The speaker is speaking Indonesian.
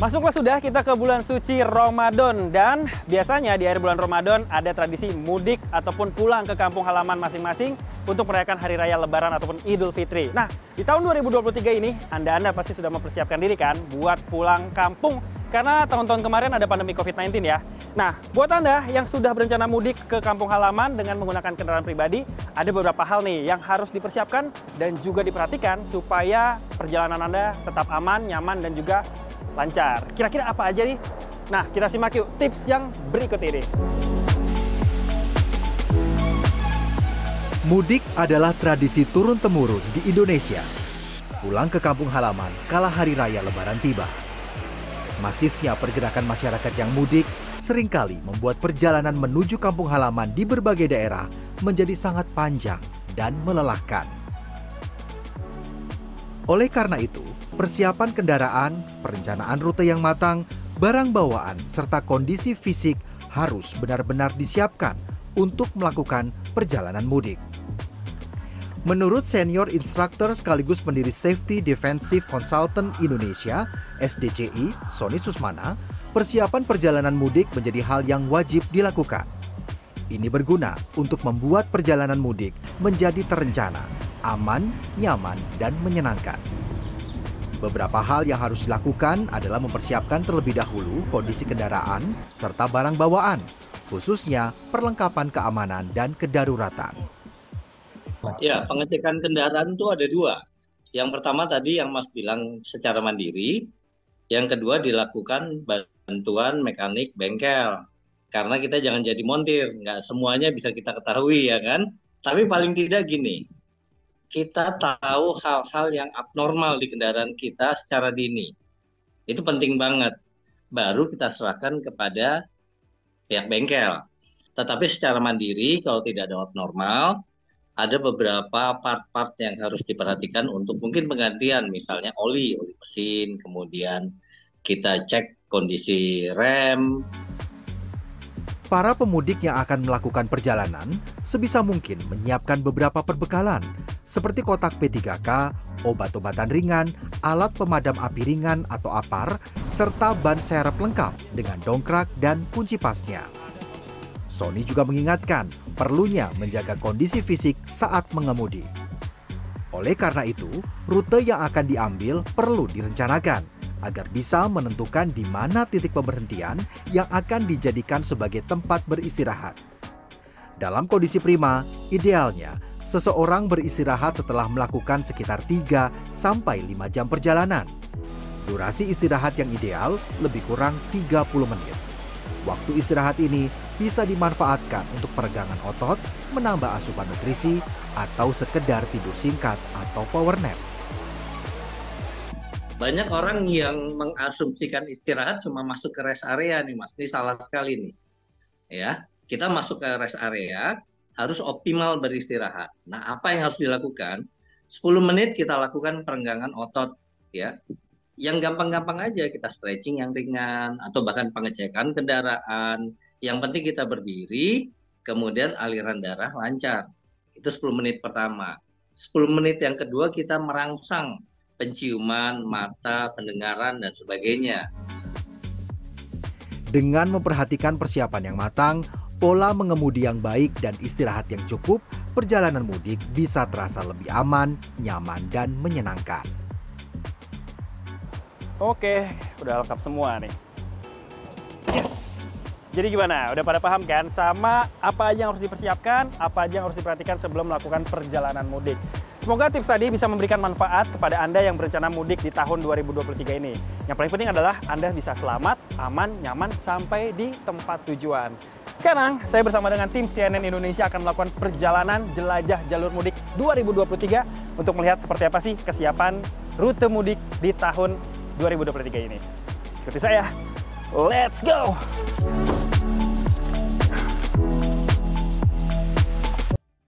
Masuklah sudah kita ke bulan suci Ramadan dan biasanya di akhir bulan Ramadan ada tradisi mudik ataupun pulang ke kampung halaman masing-masing untuk merayakan hari raya lebaran ataupun Idul Fitri. Nah, di tahun 2023 ini Anda-anda pasti sudah mempersiapkan diri kan buat pulang kampung karena tahun-tahun kemarin ada pandemi COVID-19 ya. Nah, buat Anda yang sudah berencana mudik ke kampung halaman dengan menggunakan kendaraan pribadi, ada beberapa hal nih yang harus dipersiapkan dan juga diperhatikan supaya perjalanan Anda tetap aman, nyaman, dan juga lancar. Kira-kira apa aja nih? Nah, kita simak yuk tips yang berikut ini. Mudik adalah tradisi turun-temurun di Indonesia. Pulang ke kampung halaman kala hari raya lebaran tiba. Masifnya pergerakan masyarakat yang mudik sering kali membuat perjalanan menuju kampung halaman di berbagai daerah menjadi sangat panjang dan melelahkan. Oleh karena itu, persiapan kendaraan, perencanaan rute yang matang, barang bawaan, serta kondisi fisik harus benar-benar disiapkan untuk melakukan perjalanan mudik. Menurut senior instruktur sekaligus pendiri Safety Defensive Consultant Indonesia (SDCI), Sony Susmana, persiapan perjalanan mudik menjadi hal yang wajib dilakukan. Ini berguna untuk membuat perjalanan mudik menjadi terencana, aman, nyaman, dan menyenangkan. Beberapa hal yang harus dilakukan adalah mempersiapkan terlebih dahulu kondisi kendaraan serta barang bawaan, khususnya perlengkapan keamanan dan kedaruratan. Ya, pengecekan kendaraan itu ada dua. Yang pertama tadi yang Mas bilang secara mandiri, yang kedua dilakukan bantuan mekanik bengkel. Karena kita jangan jadi montir, nggak semuanya bisa kita ketahui ya kan. Tapi paling tidak gini, kita tahu hal-hal yang abnormal di kendaraan kita secara dini. Itu penting banget. Baru kita serahkan kepada pihak bengkel. Tetapi secara mandiri, kalau tidak ada abnormal, ada beberapa part-part yang harus diperhatikan untuk mungkin penggantian, misalnya oli, oli mesin, kemudian kita cek kondisi rem, Para pemudik yang akan melakukan perjalanan sebisa mungkin menyiapkan beberapa perbekalan seperti kotak P3K, obat-obatan ringan, alat pemadam api ringan atau APAR, serta ban serep lengkap dengan dongkrak dan kunci pasnya. Sony juga mengingatkan perlunya menjaga kondisi fisik saat mengemudi. Oleh karena itu, rute yang akan diambil perlu direncanakan agar bisa menentukan di mana titik pemberhentian yang akan dijadikan sebagai tempat beristirahat. Dalam kondisi prima, idealnya seseorang beristirahat setelah melakukan sekitar 3 sampai 5 jam perjalanan. Durasi istirahat yang ideal lebih kurang 30 menit. Waktu istirahat ini bisa dimanfaatkan untuk peregangan otot, menambah asupan nutrisi, atau sekedar tidur singkat atau power nap banyak orang yang mengasumsikan istirahat cuma masuk ke rest area nih mas ini salah sekali nih ya kita masuk ke rest area harus optimal beristirahat. Nah apa yang harus dilakukan? 10 menit kita lakukan perenggangan otot ya. Yang gampang-gampang aja kita stretching yang ringan atau bahkan pengecekan kendaraan. Yang penting kita berdiri kemudian aliran darah lancar. Itu 10 menit pertama. 10 menit yang kedua kita merangsang penciuman, mata, pendengaran, dan sebagainya. Dengan memperhatikan persiapan yang matang, pola mengemudi yang baik, dan istirahat yang cukup, perjalanan mudik bisa terasa lebih aman, nyaman, dan menyenangkan. Oke, udah lengkap semua nih. Yes! Jadi gimana? Udah pada paham kan sama apa aja yang harus dipersiapkan, apa aja yang harus diperhatikan sebelum melakukan perjalanan mudik. Semoga tips tadi bisa memberikan manfaat kepada Anda yang berencana mudik di tahun 2023 ini. Yang paling penting adalah Anda bisa selamat, aman, nyaman sampai di tempat tujuan. Sekarang, saya bersama dengan tim CNN Indonesia akan melakukan perjalanan jelajah jalur mudik 2023 untuk melihat seperti apa sih kesiapan rute mudik di tahun 2023 ini. Ikuti saya, let's go!